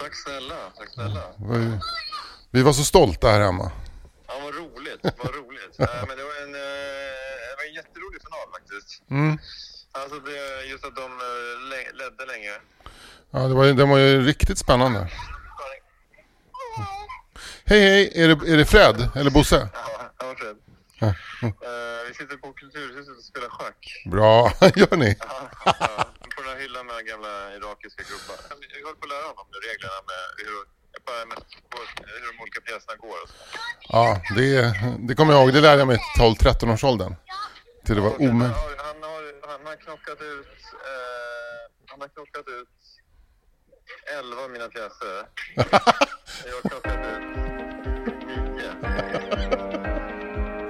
Tack snälla, tack snälla. Vi, vi var så stolta här hemma. Ja, vad roligt, vad roligt. äh, men det var en, eh, det var en jätterolig final faktiskt. Mm. Alltså det, just att de eh, ledde länge. Ja, det var, den var ju riktigt spännande. Hej hej, är det, är det Fred eller Bosse? Ja, ja Fred. Eh, vi sitter på Kulturhuset och spelar schack. Bra, gör ni? Ja, ja, på den här hyllan med gamla irakiska gubbar. Jag håller på att lära honom nu reglerna med hur, hur de olika pjäserna går och så. Ja, det, det kommer jag ihåg. Det lärde jag mig i 12-13 års åldern. Till det var omöjligt. han, har, han har knockat ut, eh, han har knockat ut 11 av mina pjäser. Jag har knockat ut 9.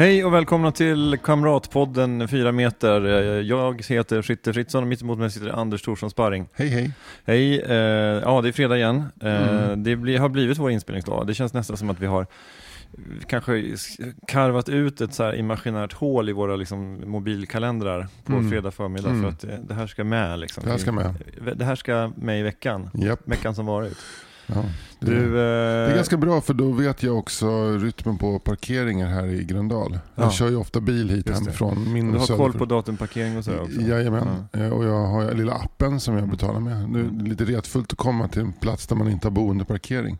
Hej och välkomna till Kamratpodden 4 meter. Jag heter Fritte Fritzson och mitt emot mig sitter Anders Thorsson Sparring. Hej hej. Hej, eh, ja det är fredag igen. Eh, Mm. Det blir, har blivit vår inspelningsdag. Det känns nästan som att vi har kanske karvat ut ett så imaginärt hål i våra liksom, mobilkalendrar på Mm. fredag förmiddag Mm. för att eh, det här ska med. Liksom. Det här ska med. Det här ska med i veckan. Japp. Veckan som varit. Ja, det, Du, eh, det är ganska bra för då vet jag också rytmen på parkeringar här i Gröndal. Jag Ja. kör ju ofta bil hit hemifrån. Min du har koll på datumparkering och sådär också? Jajamän, Eh, och jag har lilla appen som jag betalar med. Nu är det lite retfullt att komma till en plats där man inte har boendeparkering.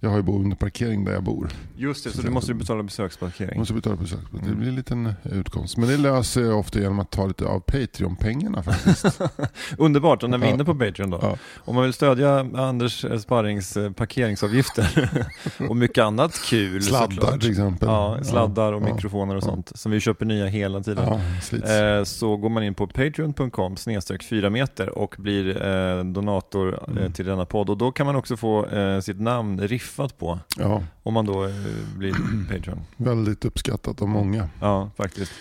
Jag har ju boendeparkering där jag bor. Just det, så du måste betala besöksparkering. Måste betala besök. Det Mm. blir en liten utkomst. Men det löser jag ofta genom att ta lite av Patreon-pengarna faktiskt. Underbart, och när vi är inne på Patreon då. Ja. Om man vill stödja Anders eh, Sparrings eh, parkeringsavgifter och mycket annat kul Sladdar såklart. till exempel. Ja, sladdar och Ja. mikrofoner och sånt som vi köper nya hela tiden. Ja. Eh, så går man in på patreon.com snedstreck 4 meter och blir eh, donator eh, Mm. till denna podd och då kan man också få eh, sitt namn riffat på Ja, om man då eh, blir Patreon. väldigt uppskattat av många. Ja, faktiskt.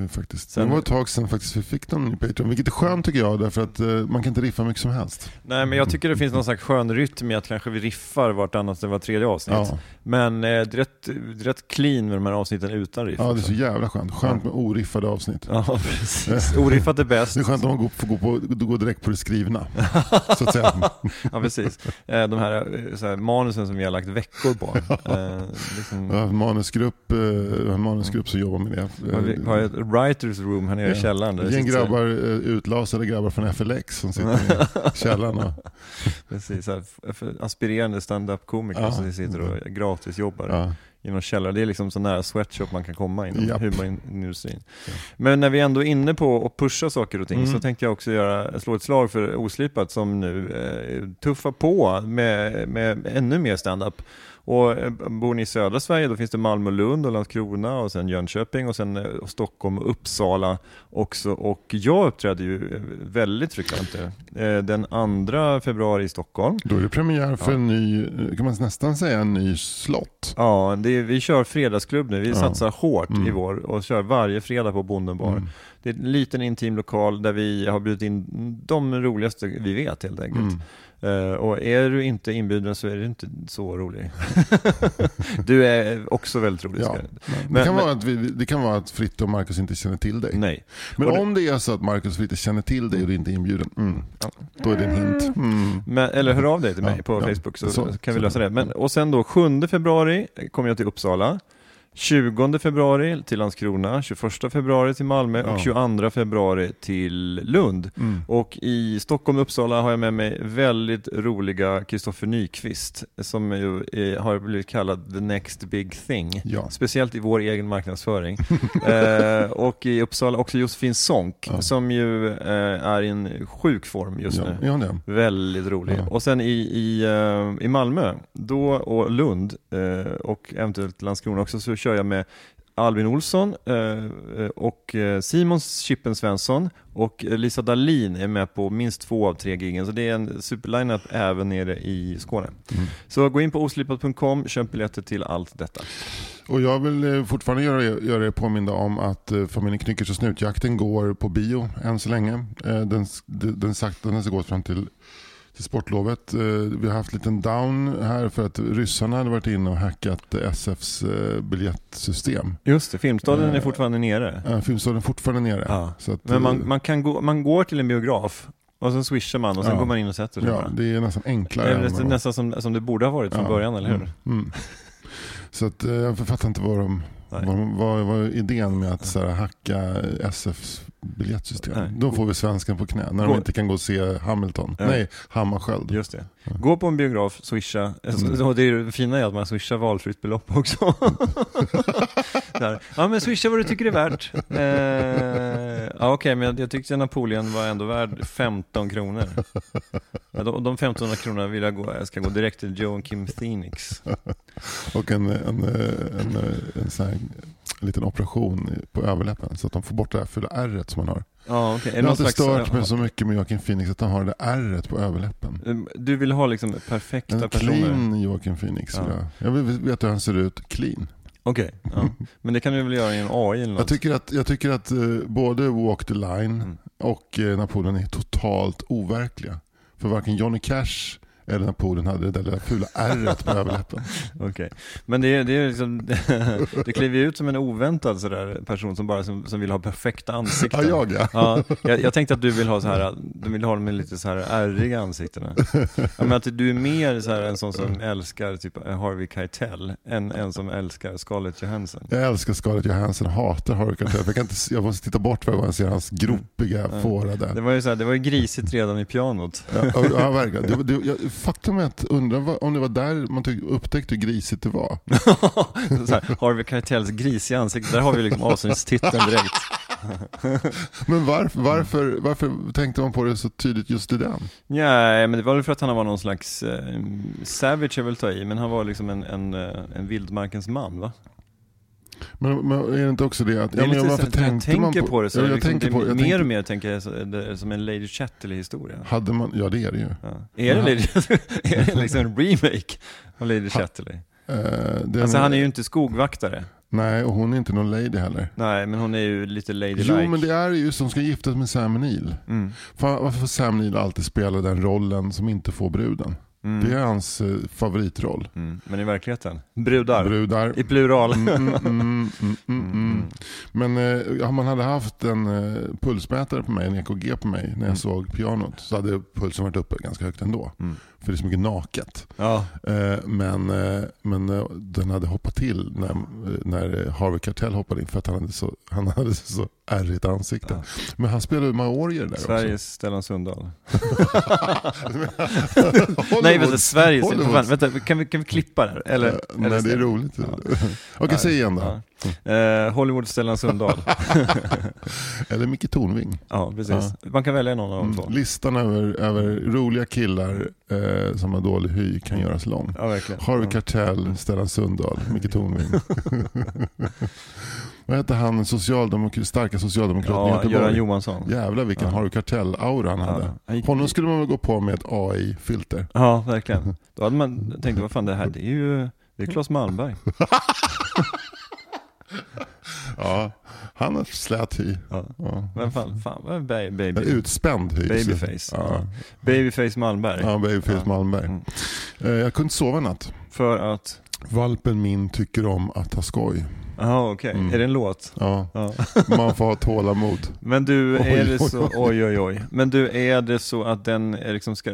Eh, Faktiskt. Sen- det var ett tag sedan faktiskt vi fick någon ny Patreon, vilket är skönt tycker jag, därför att eh, man kan inte riffa mycket som helst. Nej men jag tycker det finns någon slags skön rytm i att kanske vi riffar vartannat eller var tredje avsnitt. Ja, Men eh, det, är rätt, det är rätt clean med de här avsnitten utan riff. ja, det är så jävla skönt. Skönt med oriffade avsnitt. Ja, precis. Oriffat är bäst. Det är skönt om man går, får gå, på, gå direkt på det skrivna. så att säga. Ja, precis. Eh, De här, eh, så här manusen som vi har lagt veckor på. Liksom, en manusgrupp, manusgrupp som jobbar med det. har vi har writers room här nere i Ja. källaren. där det sitter- grabbar, eh, utlasade grabbar från FLX som sitter i källaren. Och, Precis, här, aspirerande stand-up-komiker Ja. som sitter och gratisjobbar ja. i någon källare. Det är liksom så nära sweatshop man kan komma inom Japp. humorindustrin. Men när vi ändå är inne på att pusha saker och ting Mm. så tänkte jag också göra, slå ett slag för Oslipat som nu eh, tuffar på med, med ännu mer stand-up. Och eh, bor ni i södra Sverige då finns det Malmö, Lund och Landskrona och sen Jönköping och sen eh, Stockholm och Uppsala också. Och jag uppträder ju eh, väldigt frekvent den 2 februari i Stockholm. Då är det premiär för Ja. en ny, kan man nästan säga en ny slott. Ja, är, vi kör fredagsklubb nu. Vi Ja. satsar hårt Mm. i vår och kör varje fredag på Bonden bar. Mm. Det är en liten intim lokal där vi har bjudit in de roligaste vi vet helt enkelt. Mm. Eh, och är du inte inbjuden så är du inte så rolig. du är också väldigt rolig. Ja. ska- det, Men- kan men- vara att vi, det kan vara att Fritte och Marcus inte känner till dig. Nej. Men Och om det är så att Marcus och Fritte känner till dig och du inte är inbjuden, mm, Ja. då är det en hint. Mm. Men, eller hör av dig till mig Ja, på. Facebook så, Så- kan vi lösa det. Men, och sen då 7 februari kommer jag till Uppsala. 20 februari till Landskrona, 21 februari till Malmö och Ja. 22 februari till Lund. Mm. Och i Stockholm och Uppsala har jag med mig väldigt roliga Kristoffer Nyqvist som ju är, har blivit kallad the next big thing. Ja. Speciellt i vår egen marknadsföring. eh, och i Uppsala också Josefin Sonck Ja. som ju eh, är i en sjuk form just nu. Väldigt rolig. Och sen i, i, eh, i Malmö då, och Lund eh, och eventuellt Landskrona också så kör jag med Albin Olsson eh, och eh, Simon Chippen Svensson och Lisa Dahlin är med på minst två av tre giggen så det är en superlineup även nere i Skåne. Mm. Så gå in på oslipat.com, köp biljetter till allt detta. Och jag vill eh, fortfarande göra, göra er påminda om att familjen Knyckers och Snutjakten går på bio än så länge. Den, den, den, den ska gå fram till, till sportlovet. Eh, Vi har haft liten down här för att ryssarna hade varit inne och hackat SFs eh, biljettsystem. Just det, Filmstaden är Eh, fortfarande nere. Eh, Filmstaden är fortfarande nere. Ja. Så att, Men man, man, kan gå, man går till en biograf och sen swishar man och sen Ja. går man in och sätter sig Ja, det är nästan Det enklare. är än nästan, som, som det borde ha varit från Ja. början, eller hur? Mm, mm. Så att, jag fattar inte vad, de. Vad, vad, vad är idén med att här, hacka SFs biljettsystem. Nej. Då får vi svensken på knä när Gå- de inte kan gå och se Hamilton. Ja. Nej, Hammarskjöld. Just det. Ja. Gå på en biograf, swisha. Mm. Det, är det fina är att man swishar valfritt belopp också. Ja men swisha vad du tycker är värt. Eh, ja okej, men jag, jag tyckte Napoleon var ändå värd 15 kronor. Ja, de, de 1500 kronorna vill jag gå, jag ska gå direkt till Joe och Kim Phoenix. Och en, en, en, en, en sån här liten operation på överläppen så att de får bort det där fula ärret som man har. Ja. Är det Jag har inte stört mig så mycket med Joakim Phoenix att han har det ärret på överläppen. Eh, Du vill ha liksom perfekta En personer? clean Joakim Phoenix. Ja. vill Jag. jag vill veta hur han ser ut clean. Okej, ja. men det kan du väl göra i en AI eller något? Jag tycker att, jag tycker att eh, både Walk the Line Mm. och eh, Napoleon är totalt overkliga. För varken Johnny Cash eller Napoleon hade det där lilla fula ärret på överläppen. Okej, men det, är- det är liksom, det kliver ut som en oväntad sådär person som bara som, som vill ha perfekta ansikten. Ja, jag ja. Ja, jag, jag tänkte att du vill ha så här, du vill ha med lite så här ärriga ansiktena. Ja, men att du är mer så här en sån som älskar typ Harvey Keitel, än en som älskar Scarlett Johansson. Jag älskar Scarlett Johansson, hatar Harry Keitel. Jag, kan inte, jag måste titta bort varje gång jag ser hans gropiga Ja. fårade. Det var ju så här, det var ju grisigt redan i pianot. Ja, ja, ja, verkligen. Det, det, jag, faktum är att undra vad- om det var där man upptäckte hur grisigt det var. så här, Harvey Keitels grisiga ansikte, där har vi liksom avsnittstiteln direkt. Men varför, varför, varför tänkte man på det så tydligt just i den? Nej, men det var väl för att han var någon slags, eh, savage är väl ta i, men han var liksom en, en, eh, en vildmarkens man va? Men, men är det inte också det att... Det ja, men varför så, jag tänkte man tänker på, det så, Ja, jag liksom, tänker det, på, jag mer tänkte- och mer tänker jag som en Lady Chatterley-historia. Hade man, ja det är det ju. Ja. Är, det Lady, är det liksom en remake av Lady Chatterley? Eh, Alltså han är ju inte skogvaktare. Nej, och hon är inte någon lady heller. Nej, men hon är ju lite ladylike. Jo, men det är ju som ska giftas med Sam Neill. Mm. Varför får Sam Neill alltid spela den rollen som inte får bruden? Mm. Det är hans eh, favoritroll. Mm. Men i verkligheten? Brudar? Brudar. I plural? Mm, mm, mm, mm, mm, mm. Men eh, om man hade haft en eh, pulsmätare på mig, en EKG på mig, när jag Mm. såg pianot så hade pulsen varit uppe ganska högt ändå. För det är så mycket naket. Ja. Eh, men eh, men eh, den hade hoppat till när, när Harvey Keitel hoppade in för att han hade så, han hade så ärrigt ansikte. Ja. Men han spelade Maorier där Sveriges Stellan Sundahl. också. Nej, vänta, Sveriges... Hollywoods. Vänta, kan, vi, kan vi klippa där? Eller, Eh, eller nej, det är roligt. Ja. Okej, säg igen då. Ja. Eh, Hollywood Stellan Sundahl. Eller Micke Tornving. ja, precis. Man kan välja någon av de Mm. två. Listan över, över roliga killar eh, som har dålig hy kan göras lång. Ja. Harvey ja. Keitel, Stellan Sundahl, Micke Tornving. Vad heter han socialdemok- starka socialdemokraten i Ja, Göteborg? Göran Johansson. Jävlar vilken Ja. Harvey Keitel-aura han hade. Ja, gick- Honom skulle man väl gå på med ett AI-filter. Ja, verkligen. Då hade man tänkt, vad fan det här, det är ju det är Claes Malmberg. Ja, han har slät hy. Ja. Ja. Vem fan, fan vad är ba- En baby? utspänd hy. Babyface. Ja. Babyface Malmberg. ja babyface Ja. Malmberg. Mm. Eh, Jag kunde inte sova natt. För att, Valpen min tycker om att ha skoj. Jaha, okej. Mm. Är det en låt? Ja, Ja. man får ha tålamod. Men du, Oj, är det så, oj oj oj. Men du, är det så att den liksom ska,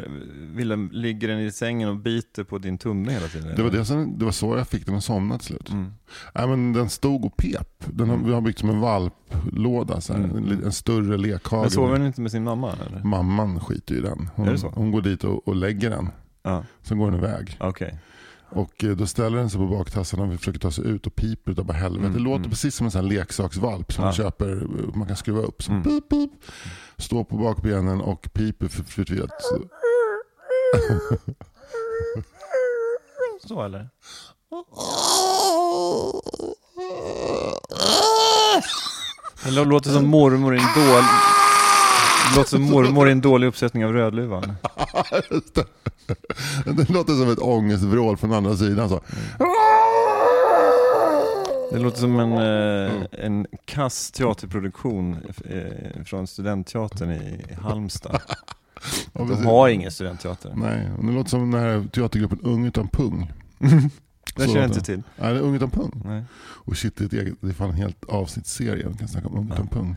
vill den, ligger den i sängen och biter på din tumme hela tiden? Det var, det, som, det var så jag fick den att somna till slut. Mm. Nej, men den stod och pep. Den har, vi har byggt som en valplåda, så här. Mm. En, större lekhage. Men sover den inte med sin mamma eller? Mamman skiter i den. Hon, hon går dit och, och lägger den. Ja, Sen går den iväg. okej. Och eh, då ställer den sig på baktassarna och försöker ta sig ut och piper utav bara helvete. Mm, det låter mm. precis som en sån leksaksvalp som Ja. man köper, eh, man kan skruva upp. Som Mm. pip, pip. Står på bakbenen och piper för förtvivlat. Så- eller? Det lå- låter som mormor i en dålig... Det låter som mormor i en dålig uppsättning av Rödluvan. Det. låter som ett ångestvrål från andra sidan. Så. Det låter som en, eh, en kass teaterproduktion eh, från studentteatern i Halmstad. De har ingen studentteater. Nej, och det låter som den här teatergruppen Ung utan pung. Den känner jag inte till. Nej, det är Ung utan pung. Nej. Och shit, det är, ett eget, det är fan en helt avsnittsserie. Vi kan snacka om Ung utan pung.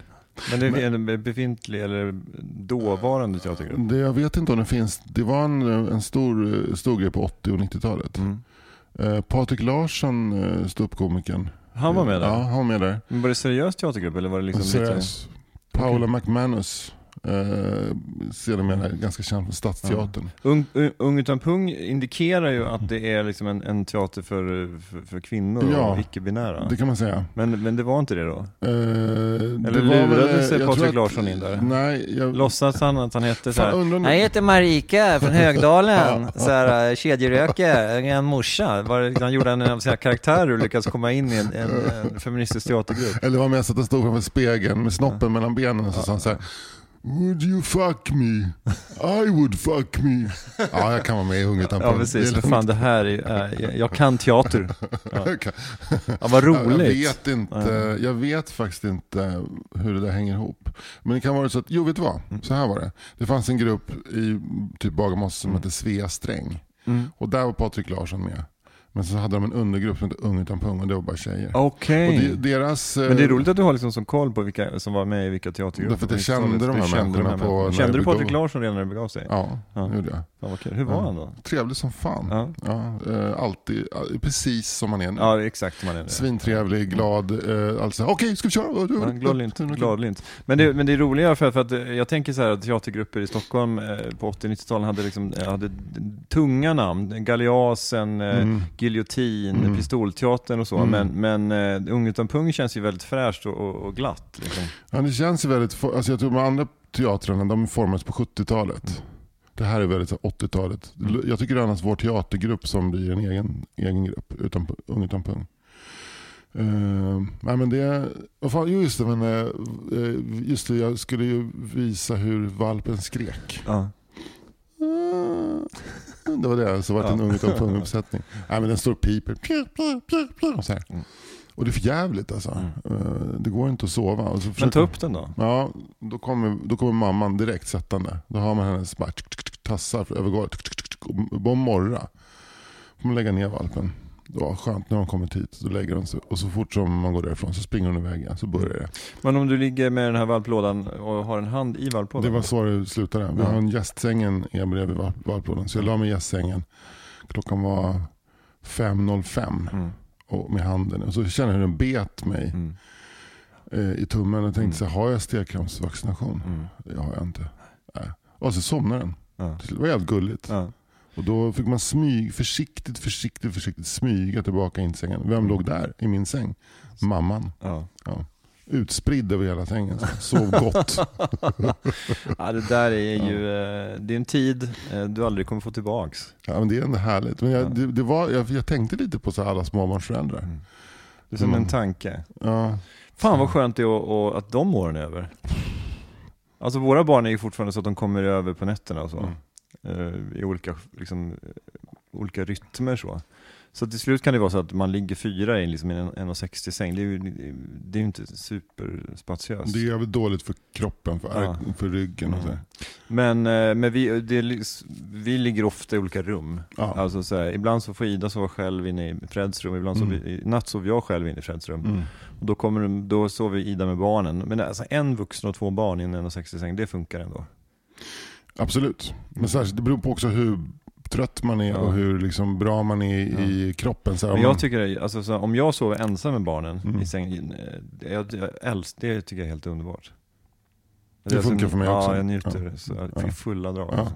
Men det är en befintlig eller dåvarande teatergrupp? Det, jag vet inte om det finns. Det var en, en stor, stor grej på 80 och 90-talet. Mm. Eh, Patrik Larsson, eh, ståuppkomikern. Han var med där? Ja, han var med där. Men var det seriös teatergrupp eller var det liksom lite... Seriös. Paula McManus. Eh, sedermera ganska känd från Stadsteatern. Ung, ung, ung utan pung indikerar ju att det är liksom en, en teater för, för, för kvinnor Ja. och icke-binära. Det kan man säga. Men, men det var inte det då? Eh, Eller det var lurade väl, eh, sig jag Patrik tror att- Larsson in där? Nej, jag, Låtsas han att han hette så Fan, undrar om- Jag heter Marika från Högdalen, så här, eh, kedjeröker, en morsa. Var, det- han gjorde en av sina karaktärer och lyckades komma in i en, en, en feministisk teatergrupp. Eller var mest att den stod framför spegeln med snoppen mellan benen och så sa han så här. Would you fuck me? I would fuck me. Ja, jag kan vara med i Ung utan Ja precis, Det fan det här är, är jag- jag kan teater. Ja, Jag ja vad Jag roligt. vet inte, jag vet faktiskt inte hur det där hänger ihop. Men det kan vara så att, jo vet du vad? Mm. Så här var det. Det fanns en grupp i typ Bagarmossen som hette Svea Sträng. Mm. Och där var Patrik Larsson med. Men så hade de en undergrupp som hette Ung utan pung och det var bara tjejer. Okej. De, deras... Men det är eh, roligt att du har liksom som koll på vilka som var med i vilka teatergrupper. Därför att jag på kände 90-talet. de här de här på- människorna. när Kände du Patrik Larsson redan när det begav sig? Ja, Ja. det gjorde jag. Vad kul. Hur var Ja. han då? Trevlig som fan. Ja, Ja, eh, alltid, eh, precis som man är nu. ja exakt som han är nu. Svintrevlig, glad. Eh, alltså, Okej, ska vi köra? Ja, Gladlynt, gladlynt. Men det, men det är roligare för, för att eh, jag tänker så här att teatergrupper i Stockholm eh, på 80-90-talen hade, liksom, hade tunga namn. Galeasen, Mm. Giljotin, Mm. Pistolteatern och så. Mm. Men, men Ung utan pung känns ju väldigt fräscht och, och, och glatt. Liksom. Ja, det känns ju väldigt, alltså jag tror de andra teatrarna de formades på 70-talet. Det här är väldigt så 80-talet. Mm. Jag tycker annars vår teatergrupp som blir en egen, egen grupp, utan, utan pung. Uh, nej men det, vad fan, just det, men, eh, just det, jag skulle ju visa hur valpen skrek. Ja. Det var det, så var det en ung utan pung-uppsättning. Nej men den står och piper. Så här. Mm. Och det är för jävligt alltså. Mm. Eh, Det går inte att sova. Och så Men försöker- ta upp den då. Ja, då kommer, då kommer mamman direkt sättande. Då har man hennes bara tsk, tsk, tsk, tassar över golvet. bara morra. får man lägga ner valpen. Det var skönt när de kommit hit. Då lägger de sig. Och så fort som man går därifrån så springer hon iväg igen. Så börjar det. Men om du ligger med den här valplådan och har en hand i Det valplådan? var så det slutade. Vi Ja. har en gästsängen är bredvid val- valplådan. Så jag la mig i gästsängen. Klockan var 5.05 Mm. Och med handen. Och så kände jag hur den bet mig Mm. eh, i tummen. Och tänkte Mm. så har jag stelkrampsvaccination? Mm. Det har jag inte. Nej. Och så somnade den. Ja. Det var jävligt gulligt. Ja. Och då fick man smyg, försiktigt, försiktigt, försiktigt smyga tillbaka in sängen. Vem låg där i min säng? Mamman. Ja. Utspridd över hela sängen. Så. Sov gott. ja, det där är ju, eh, det är en tid eh, du aldrig kommer få tillbaks. Ja, men det är ändå härligt. Men Ja. jag, det, det var, jag, jag tänkte lite på så alla småbarnsföräldrar. Mm. Det är som Mm. en tanke. Ja, Fan vad skönt det är att, och, att de åren är över. Alltså våra barn är ju fortfarande så att de kommer över på nätterna och så. Mm. Eh, I olika, liksom, olika rytmer så. Så till slut kan det vara så att man ligger fyra i liksom en 1,60 säng. Det är ju det är ju inte superspatiöst. Det är jävligt dåligt för kroppen, för, Ja. för ryggen och så. Mm. Men, eh, men vi, det, vi ligger ofta i olika rum. Ja. Alltså så här, ibland så får Ida sova själv inne i Freds rum, ibland Mm. sover, i natt sover jag själv inne i Freds rum. Mm. Och då, kommer, då sover Ida med barnen. Men alltså en vuxen och två barn i en 1,60 säng, det funkar ändå. Absolut. Men särskilt, det beror på också hur trött man är Ja. och hur liksom bra man är i kroppen. Så här, Men om man- jag tycker, det- alltså, så, om jag sover ensam med barnen Mm. i sängen, eh, jag, jag älsk, det tycker jag är helt underbart. Det är funkar för mig ja, också. jag njuter Ja. så jag Ja. fulla drag. Ja. Alltså.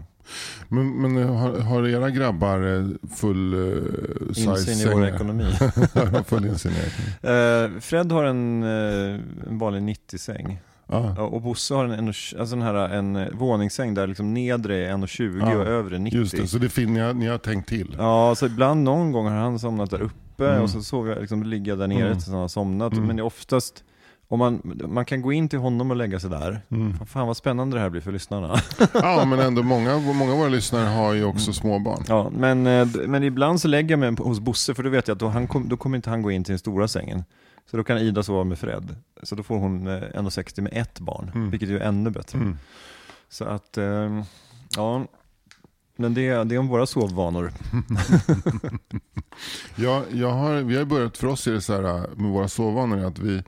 Men, men eh, har, har era grabbar eh, full uh, size Insyn i vår ekonomi. full insyn i ekonomi. Eh, Fred har en, eh, en vanlig 90-säng. Ja. Och Bosse har en, en, alltså den här, en eh, våningssäng där liksom nedre är 1,20 Ja, och övre 90. Just det, så det finner jag, ni har tänkt till. Ja, så ibland någon gång har han somnat där uppe Mm. och så sover jag, liksom, ligger jag där nere Mm. tills han har somnat. Mm. Men det är oftast, om man, man kan gå in till honom och lägga sig där. Mm. Fan vad spännande det här blir för lyssnarna. Ja, men ändå många, många av våra lyssnare har ju också småbarn. Ja, men, eh, men ibland så lägger jag mig hos Bosse för då vet jag att då, han kom, då kommer inte han gå in till den stora sängen. Så då kan Ida sova med Fred. Så då får hon eh, 1,60 med ett barn, Mm. vilket ju är ännu bättre. Mm. Så att, eh, ja. Men det, det är om våra sovvanor. Ja, jag har, vi har börjat, för oss är det så här äh, med våra sovvanor att vi,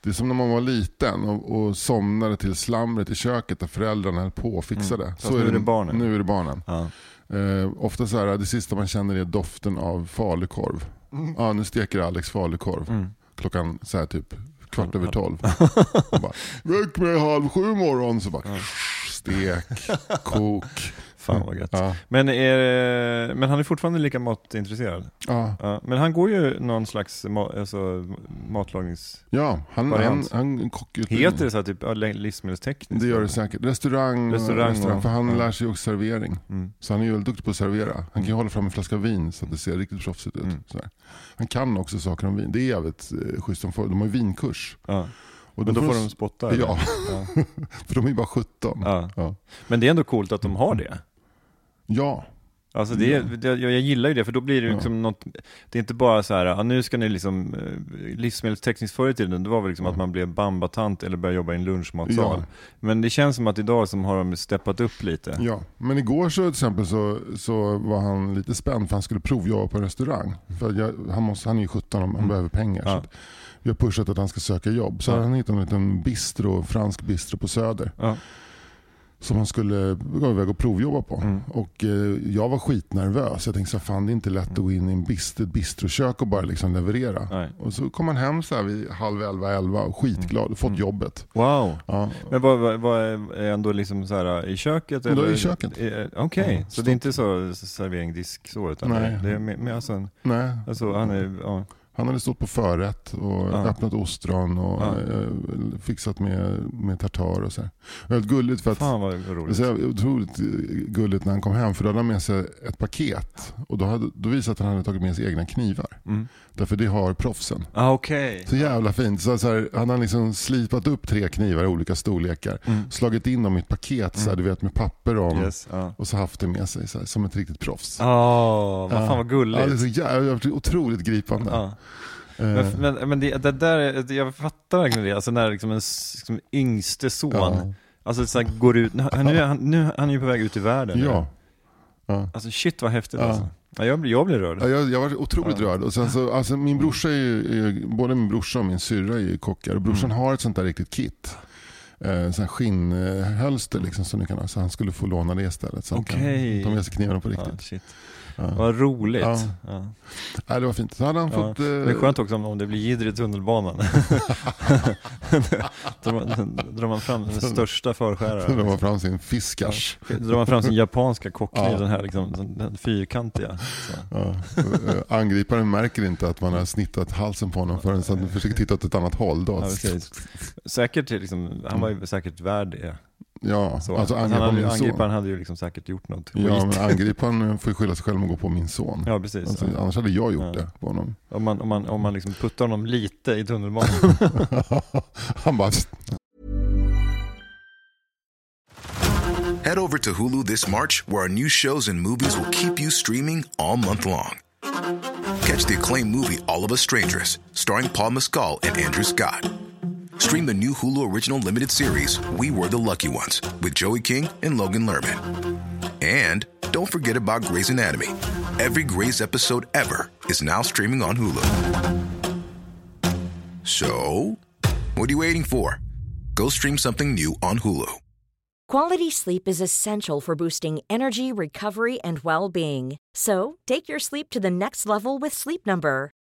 det är som när man var liten och, och somnade till slamret i köket där föräldrarna höll på och fixade. Mm. Fast nu är det barnen. Nu är det barnen. Ja. Eh, ofta så här, det sista man känner är doften av falukorv. Ja, nu steker Alex falukorv. Mm. Klockan så här typ kvart över tolv. Bara, Väck mig halv sju imorgon. Så bara, stek, kok. Fan vad gött. Ja, Men, är, men han är fortfarande lika matintresserad. ja. Ja. Men han går ju någon slags ma, alltså, matlagnings... ja han, han, han kockutbildning. Heter det så här, typ ja, livsmedelstekniskt? Det gör det säkert. Restaurang, Restaurang restaurang, för han ja. lär sig också servering. Mm. Så han är ju väldigt duktig på att servera. Han kan ju hålla fram en flaska vin så att det ser riktigt proffsigt ut. Mm. Han kan också saker om vin. Det är jävligt eh, schysst. De, får, de har ju vinkurs. Ja. Och Men då får de s- spotta? Ja, Ja. för de är ju bara 17. Ja. Ja. Men det är ändå coolt att de har det. Ja. Alltså det, det, jag, jag gillar ju det, för då blir det Ja. liksom något, det är inte bara så här, ja, nu ska ni liksom, eh, livsmedelstekniskt förr i tiden, det var väl liksom Ja. att man blev bambatant eller började jobba i en lunchmatsal. Ja. Men det känns som att idag som har de steppat upp lite. ja. Men igår så till exempel så, så var han lite spänd för han skulle provjobba på en restaurang. För jag, han, måste, han är ju 17 och han Mm. behöver pengar. Ja. Så vi har pushat att han ska söka jobb. Så Ja. han hittade en liten bistro, fransk bistro på Söder. Som han skulle gå iväg och provjobba på. Mm. Och eh, jag var skitnervös. Jag tänkte så fan det är inte lätt att gå in i en bist, ett bistrokök och bara liksom leverera. Nej. Och så kom han hem så här vid halv elva, elva och skitglad och fått Mm. jobbet. Wow. Ja. Men vad, vad, vad är ändå liksom så här i köket? Då Eller? i köket. Eh, Okej, Ja, så det är inte så servering, disk, så utan Nej. det är mer, mer alltså, en, Nej, alltså han är, ja. Han hade stått på förrätt och Ja. öppnat ostron och Ja. eh, fixat med, med tartar och så här. Väldigt gulligt för att Fan vad roligt. så otroligt eh, gulligt när han kom hem för då hade han med sig ett paket och då, hade, då visade att han hade tagit med sig egna knivar. Mm. Därför det har proffsen. Ah, Okej. Så jävla fint. Så, så här, han har liksom slipat upp tre knivar i olika storlekar. Mm. Slagit in dem i ett paket så här, du vet, med papper om. Yes, ja. Och så haft det med sig så här, som ett riktigt proffs. Åh, vad fan vad gulligt. Ja, det är så jävla, otroligt gripande. Ja. Eh, Men, men, men det, det där, är- jag fattar verkligen det, alltså när liksom en liksom yngste son, ja. alltså så går ut, nu, nu, är han, nu han är ju på väg ut i världen. Ja. Ja. Alltså shit vad häftigt Ja. alltså. Ja, jag, blir, jag blir rörd. Ja, jag, jag var otroligt Ja. rörd. Och sen så, alltså, min brorsa är ju, är, både min brorsa och min syrra är ju kockar. Och brorsan Mm. har ett sånt där riktigt kit. Eh, sån skinnhölster liksom, som du kan ha. Så han skulle få låna det istället. Så han Okej. kan ta med sig knivarna på riktigt. Ja. Vad roligt. Ja. Ja. Nej, det var fint. Så hade han Ja. fått... eh, Det är skönt också om, om det blir jidder i tunnelbanan. drar, man, fram den största Så drar förskäraren. man fram sin fiskars. Drar man fram sin japanska kockkniv, Ja. den här liksom, den, fyrkantiga. Ja. Eh, Angriparen märker inte att man har snittat halsen på honom förrän han försöker titta åt ett annat håll. Då. Ja. Säkert, liksom, han var ju säkert värd det. Ja, Så. alltså han angripa hade, min angriparen son. hade ju liksom säkert gjort något Ja, skit. men angriparen får ju skylla sig själv och gå på min son. Ja, precis. Alltså, ja. annars hade jag gjort Ja. det på honom. Om man, om man, om man liksom puttar honom lite i tunnelbanan. han bara, Head over to Hulu this March, where our new shows and movies will keep you streaming all month long. catch the acclaimed movie All of Us Strangers, starring Paul Mescal and Andrew Scott. Stream the new Hulu original limited series We Were the Lucky Ones with Joey King and Logan Lerman. And don't forget about Grey's Anatomy. Every Grey's episode ever is now streaming on Hulu. So, what are you waiting for? Go stream something new on Hulu. Quality sleep is essential for boosting energy, recovery, and well being. So, take your sleep to the next level with Sleep Number.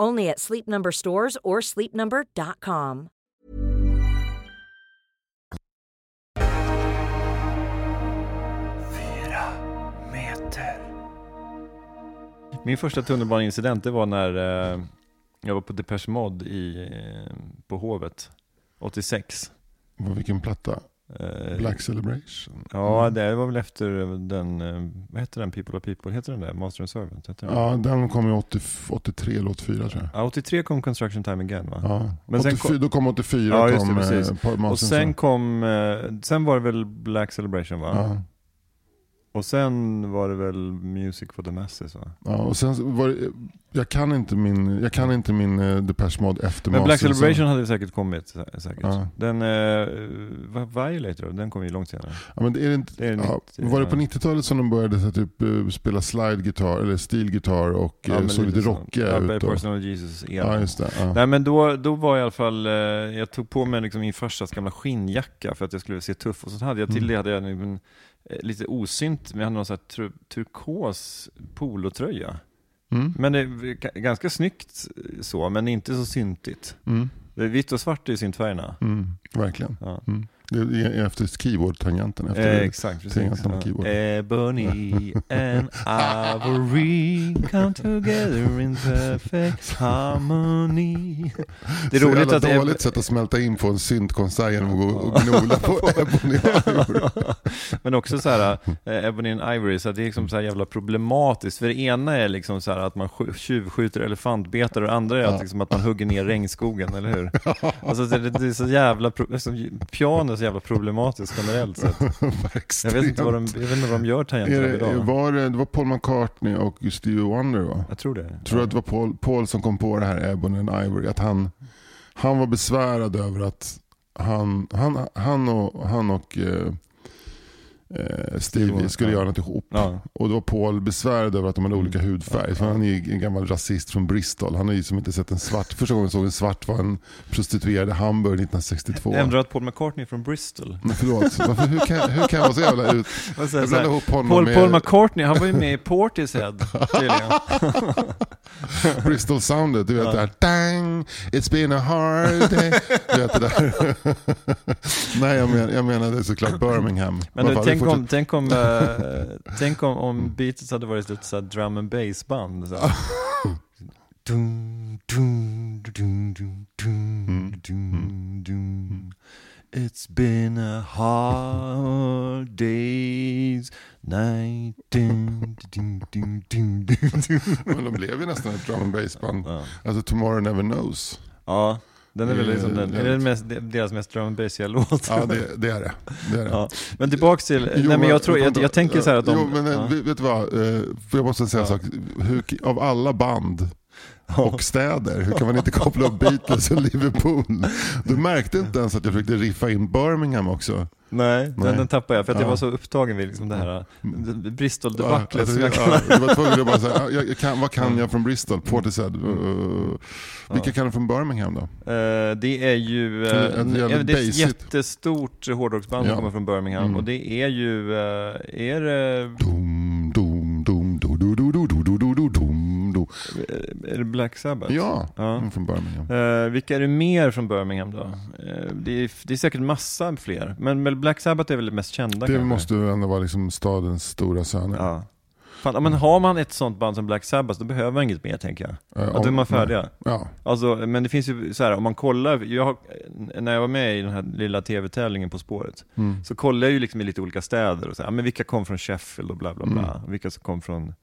Only at Sleep Number stores or sleepnumber.com. Min första tunnelbaneincident det var när eh, jag var på Depeche Mode i, eh, på Hovet 86. Vad- Vilken platta? Eh, Black Celebration? Ja, det var väl efter den, eh, vad heter den, People of People, heter den där? Master and Servant? Heter den? Ja, den kom ju 80, 83 eller 84 tror jag. Ja, 83 kom Construction Time Again va? Ja. Men sen 84, kom- då kom 84, Ja, just det, kom precis. eh, Paul Och sen kom, sen var det väl Black Celebration va? ja. Och sen var det väl Music for the Masses va? ja, och sen var det, jag kan inte min, jag kan inte min uh, Depeche Mode efter Men Black. Celebration hade säkert kommit sä- säkert. Ja. Den, eh, vad- Violator, den kom ju långt senare. Ja, men det är det inte, Det är ja, nytt, var det ja. på 90-talet som de började så, typ, eh, spela slide-gitarr eller stilgitarr och Ja, ja, såg lite rockiga ja, ut? Personal Jesus ja, just det. Ja. Nej men då, då var i alla fall, eh, jag tog på mig liksom min farsas gamla skinnjacka för att jag skulle se tuff och så hade jag till Mm. det hade jag en, eh, lite osynt, men jag hade någon sån här tur, turkos polotröja. Mm. Men det är ga- ganska snyggt så, men inte så syntigt. Mm. Är vitt och svart i syntfärgerna. Mm. Verkligen. Ja. Mm. Det är efter keyboard-tangenten. Efter Eh, exakt, precis. tangenten på keyboard. Ebony and ivory come together in perfect harmony. Det är så roligt att... Dåligt sätt att smälta in på en syntkonsert genom att gå och gnola på Ebony Ivory. Men också så här, eh, Ebony and Ivory, så det är liksom så här jävla problematiskt. För det ena är liksom så här att man sk- tjuvskjuter elefantbetar och det andra är att, liksom att man hugger ner regnskogen, eller hur? Alltså det, det är så jävla, pro- alltså, piano så jävla problematiskt generellt sett. Jag vet inte vad de, jag vet inte vad de gör det, idag. var det, det var Paul McCartney och Stevie Wonder va? Jag tror det. Tror du att det var Paul, Paul som kom på det här Ebony and Ivory? Att han, han var besvärad över att han, han, han och, han och eh, eh, Stevie skulle ja. göra något ihop. Ja. Och då var Paul besvärad över att de hade olika hudfärg. För han är en gammal rasist från Bristol. Han har ju som inte sett en svart. Första gången jag såg en svart var en prostituerad i Hamburg 1962. Ändrar att Paul McCartney är från Bristol. Men förlåt, varför, hur, kan, hur kan jag vara så jävla ut? Jag så ihop honom Paul, med Paul McCartney, han var ju med i Portishead tydligen. Bristol soundet, du vet det här dang, it's been a hard day. Du vet det där. Nej jag, men, jag menade såklart Birmingham. Men du, tänk, vi om, tänk, om, eh, eh, tänk om, om Beatles hade varit ett så här drum and bass band. Så. här. Dun, dun, dun, dun, dun, mm. dun, mm. dun. It's been a hard day's night. Dun, dun, dun, dun, dun, dun. Men de blev ju nästan ett drum and bass band. Ja. Alltså Tomorrow Never Knows. Ja, den är väl är liksom den, är jävligt. mest, deras mest bassiga låt. Ja det, det är det. det, är det. Ja. Men tillbaks till, Jo, nej men jag tror, jag, jag tänker så här att de... Jo, men eh, ja. vet du vad? Eh, jag måste säga en sak. Hur, av alla band och städer, hur kan man inte koppla upp Beatles och Liverpool? Du märkte inte ens att jag försökte riffa in Birmingham också. Nej, Nej. Den, den tappade jag för att jag Ja. var så upptagen vid liksom det här Bristol-debaclet. Ja, jag alltså, ja, var tvungen att bara säga, jag, jag kan, vad kan jag från Bristol? Portishead. Uh, vilka Ja. kan du från Birmingham då? Eh, det är ju är eh, ett det det är ett jättestort hårdrocksband som kommer från Birmingham Mm. och det är ju, eh, är det, Dum, dum, dum, do, do, do, do, dum, do. Är det Black Sabbath? Ja, Ja. mm, från Birmingham. Eh, vilka är det mer från Birmingham då? Eh, det, är, det är säkert massa fler, men men Black Sabbath är väl det mest kända Det kanske? måste ändå vara liksom stadens stora söner. Ja. Fan, men har man ett sånt band som Black Sabbath, då behöver man inget mer tänker jag. Eh, Ja, då är man färdiga. Ja. Alltså, men det finns ju så här, om man kollar, jag, när jag var med i den här lilla tv-tävlingen På spåret, Mm. så kollade jag ju liksom i lite olika städer och så här, men vilka kom från Sheffield och bla bla bla, Mm. vilka som kom från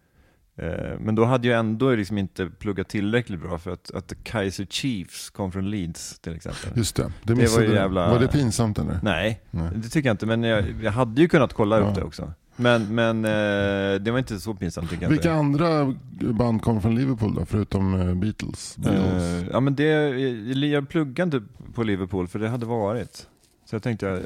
men då hade jag ändå liksom inte pluggat tillräckligt bra för att, att Kaiser Chiefs kom från Leeds till exempel. Just det, det, var ju jävla- Var det pinsamt eller? Nej, Nej. det tycker jag inte, men jag, jag hade ju kunnat kolla Ja. upp det också. Men, men eh, det var inte så pinsamt tycker jag Vilka inte. andra band kom från Liverpool då, förutom eh, Beatles? Beatles. Eh, ja men det, jag pluggade inte på Liverpool för det hade varit. Så jag tänkte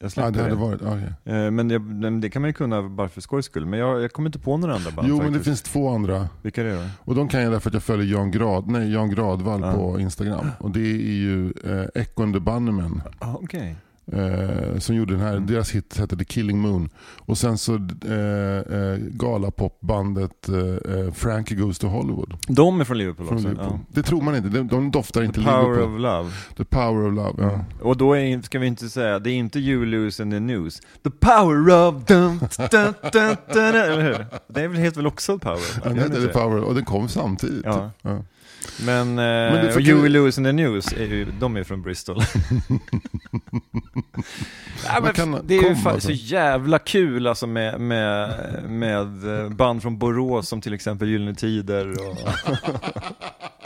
jag, jag ja, det det. varit, okej. Eh, men, jag, men det kan man ju kunna bara för skojs skull. Men jag, jag kommer inte på några andra band Jo, faktiskt. men det finns två andra. Vilka är det då? Och de kan jag därför att jag följer Jan, Grad, nej, Jan Gradvall Ja. på Instagram. Och det är ju eh, Echo and the Bunnymen. Ah, Okej. Eh, som gjorde den här, Mm. deras hit hette The Killing Moon. Och sen så eh, eh, galapopbandet eh, eh, Frankie Goes to Hollywood. De är från Liverpool Från också? Liverpool. Det tror man inte, de, de doftar Ja. inte The Power Liverpool. of Love. The Power of Love. Ja. Och då är, ska vi inte säga, det är inte You Lose in the News. The Power of dun, dun, dun, eller hur? Det är väl, heter väl också The Power of Love? Gör det inte The? Power och den kom samtidigt. Ja. Ja. Men, eh, det och Will Lose in the News, är ju, de är från Bristol. ja, men kan- det är ju fan alltså. så jävla kul alltså med, med, med eh, band från Borås som till exempel Gyllene Tider och...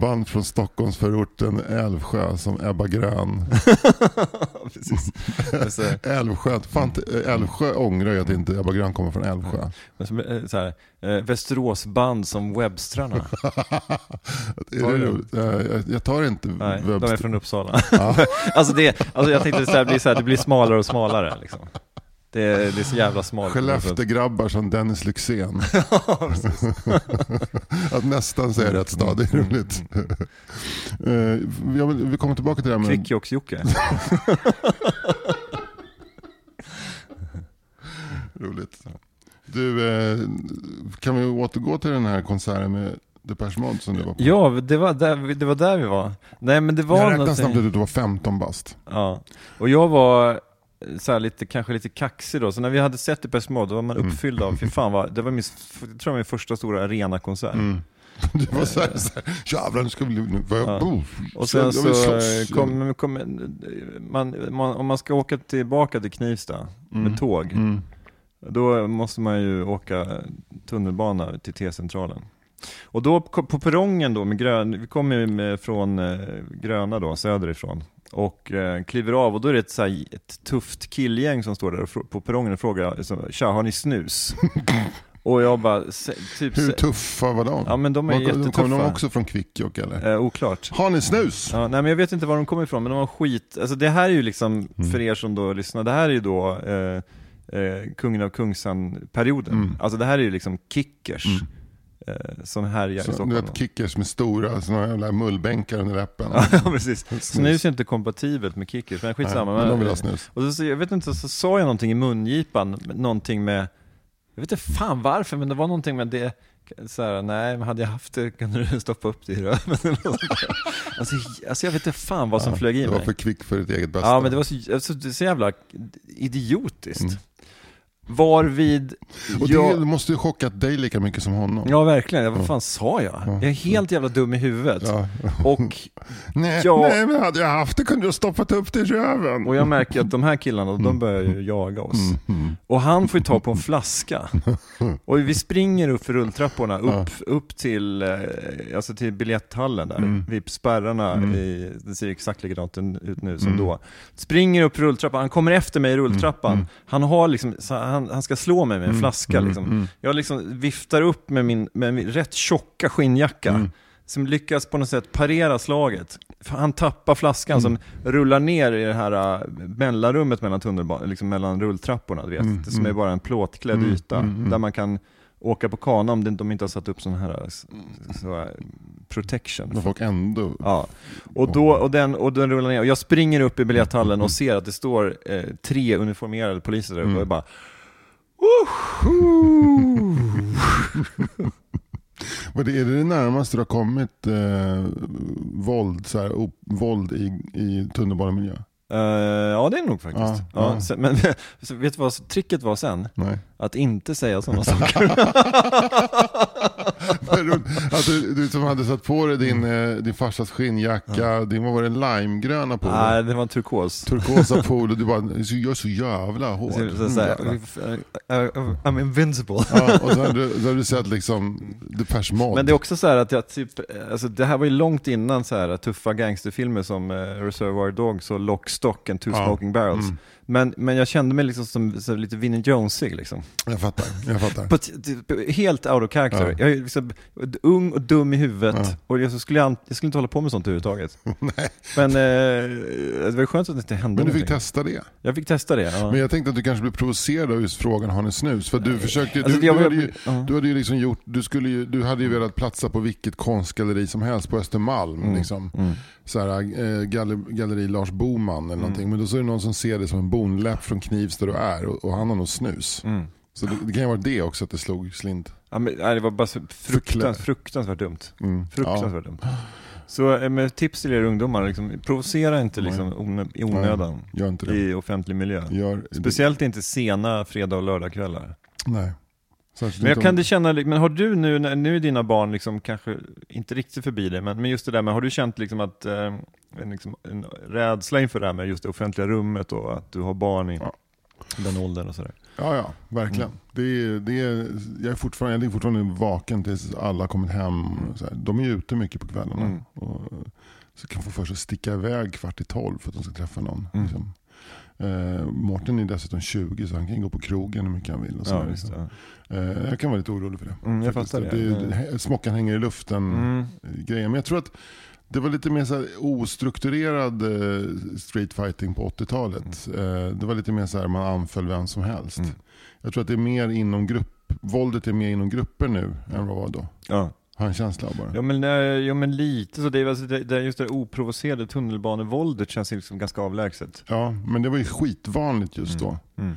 Band från Stockholmsförorten Älvsjö som Ebba Grön. Precis. Älvsjö, fan, Älvsjö ångrar ju att inte Ebba Grön kommer från Älvsjö. eh, så här, eh, Västeråsband som Webstrarna. Är det roligt? Eh, jag- tar inte Nej, de är Webster- från Uppsala. alltså, det, alltså jag tänkte att det blir, så här, det blir smalare och smalare liksom. Det, är- det är så jävla smalt. Skellefteågrabbar som Dennis Lyxzén. att nästan säga rätt stad, det är Mm. roligt. Vill, vi kommer tillbaka till det här med... Kvikkjokks-Jocke. Roligt. Du, eh, kan vi återgå till den här konserten med Depeche Mode som du var på? Ja, det var, där, det var där vi var. Nej men det var jag räknade någonting- snabbt ut att du var 15 bast. Ja, och jag var så lite, kanske lite kaxig då, så när vi hade sett Depeche Mode, då var man Mm. uppfylld av, fy fan vad, det var min, jag tror det min första stora arenakonsert. Mm. Du var såhär, så här, jävlar nu ska vi... Nu, Ja. oh, Och sen så kom, kom man, man, om man ska åka tillbaka till Knivsta med tåg, Mm. då måste man ju åka tunnelbana till T-centralen. Och då på på perrongen då med grön, vi kommer ju med från eh, Gröna då, söderifrån. Och eh, kliver av och då är det ett, så här, ett tufft killgäng som står där på perrongen och frågar så, Tja, har ni snus? och jag bara, typ Hur tuffa var de? Ja men de är Var- jättetuffa. Kommer de också från Kvikkjokk eller? Eh, oklart. Har ni snus? Ja, nej men jag vet inte var de kommer ifrån, men de har skit, alltså det här är ju liksom, Mm. för er som då lyssnar, det här är ju då eh, eh, Kungen av Kungsan-perioden. Mm. Alltså det här är ju liksom kickers Mm. Eh, som härjar i Stockholm. du vet kickers med stora såna jävla mullbänkar under läppen. ja precis. Snus. Snus är inte kompatibelt med kickers, men skitsamma. Nej, men de vill ha snus. och så, så, jag vet inte, så sa jag någonting i mungipan, någonting med, jag vet inte fan varför, men det var någonting med det, så här, nej, men hade jag haft det kan du stoppa upp det i röven alltså, alltså jag vet inte fan vad som flög i Det var mig. för kvick för ditt eget bästa. Ja, men det var så, alltså, det så jävla idiotiskt. Mm. Varvid Och jag... det måste ju chockat dig lika mycket som honom. Ja, verkligen. Ja, vad fan sa jag? Ja. Jag är helt jävla dum i huvudet. Ja. Och, Nej, Ja. nej, men hade jag haft det kunde ha stoppat upp det i röven. och jag märker att de här killarna, de börjar ju jaga oss. Mm. Och han får ju ta på en flaska. Och vi springer upp för rulltrapporna, upp, upp till, eh, alltså till biljetthallen där, Mm. vid spärrarna. Mm. I, det ser exakt likadant ut nu som Mm. då. Springer upp rulltrappan, han kommer efter mig i rulltrappan. Mm. Han har liksom, så han, han ska slå mig med en Mm. flaska Mm. liksom. Mm. Jag liksom viftar upp med min, med min rätt tjocka skinnjacka. Mm. Som lyckas på något sätt parera slaget. Han tappar flaskan Mm. som rullar ner i det här äh, mellanrummet mellan liksom mellan rulltrapporna, du vet. Mm, Det som är mm. bara en plåtklädd Mm, yta. mm, mm. Där man kan åka på kana om de inte har satt upp sån här, äh, så här protection. Men folk ändå... Ja, och, då, och, den, och den rullar ner. Och jag springer upp i biljetthallen och ser att det står eh, tre uniformerade poliser där uppe Mm. och jag bara vad är det det närmaste du har kommit eh, våld, så här, o, våld i, i tunnelbanemiljö? Eh, ja, det är det nog faktiskt. Ja, Ja, ja. Sen, men så vet du vad tricket var sen? Nej. Att inte säga sådana saker. Att du, du som hade satt på dig din, Mm. eh, din farsas skinnjacka, din, vad var det, limegröna polo? Nej, det var en turkos. Turkosa polo, du bara, jag är så jävla hård. Så, så, Mm, så, jävlar. här, I'm invincible. Och så har du, så har du sett liksom Depeche Mode. Men det är också så här att jag typ, alltså det här var ju långt innan så här tuffa gangsterfilmer som eh, Reservoir Dogs och Lock, Stock and Two Ja. Smoking Barrels. Mm. Men, men jag kände mig liksom som så lite Vinnie Jonesig liksom. Jag fattar, jag fattar. På t- t- helt out of character. Ja. Jag är liksom ung och dum i huvudet Ja. och jag, skulle jag, skulle inte hålla på med sånt överhuvudtaget. Men eh, det var skönt att det inte hände Men du fick någonting. testa det. Jag fick testa det. Ja. Men jag tänkte att du kanske blev provocerad av just frågan har ni snus? För du försökte ju- Alltså, du, jag du, var- hade ju, ja. du hade ju liksom gjort, du, skulle ju, du hade ju velat platsa på vilket konstgalleri som helst på Östermalm. Mm. Liksom. Mm. Så här, eh, galler, galleri Lars Boman eller någonting. Men då så är det någon som ser det som en bonläpp från Knivsta du är och, och han har nog snus. Mm. Så det, det kan ju vara det också att det slog slint. Ja, men, nej, det var bara så fruktans, fruktansvärt dumt. Mm. Fruktansvärt dumt. Så eh, med tips till er ungdomar, liksom, provocera inte Nej. liksom, onö- i onödan Ja, gör inte i offentlig miljö. Gör, Speciellt inte sena fredag och lördagskvällar. Nej. Särskilt Men jag kan det känna, men har du nu, nu är dina barn liksom kanske inte riktigt förbi det, men, men just det där med, har du känt liksom att eh, en, liksom, en rädsla inför det här med just det offentliga rummet och att du har barn i Ja. den åldern och sådär? Ja, ja, verkligen. Mm. Det är, det är, jag, är fortfarande, jag är fortfarande vaken tills alla kommit hem. De är ute mycket på kvällarna. Mm. Och, så kan få för sig att sticka iväg kvart i tolv för att de ska träffa någon. Mm. Liksom. Eh, Mårten är dessutom 20 så han kan gå på krogen hur mycket han vill. Och så Ja, där, visst, liksom. ja. eh, jag kan vara lite orolig för det. Mm, jag fattar det. det, smockan hänger i luften Mm. eh, grejen. Men jag tror att det var lite mer så ostrukturerad eh, streetfighting på 80-talet. Eh, det var lite mer så här man anföll vem som helst. Mm. Jag tror att det är mer inom grupp, våldet är mer inom grupper nu än vad det var då. Ja. Har en känsla av bara. Ja men, eh, ja men lite så, det är, alltså, det, det just det oprovocerade tunnelbanevåldet känns liksom ganska avlägset. Ja, men det var ju skitvanligt just då. Mm.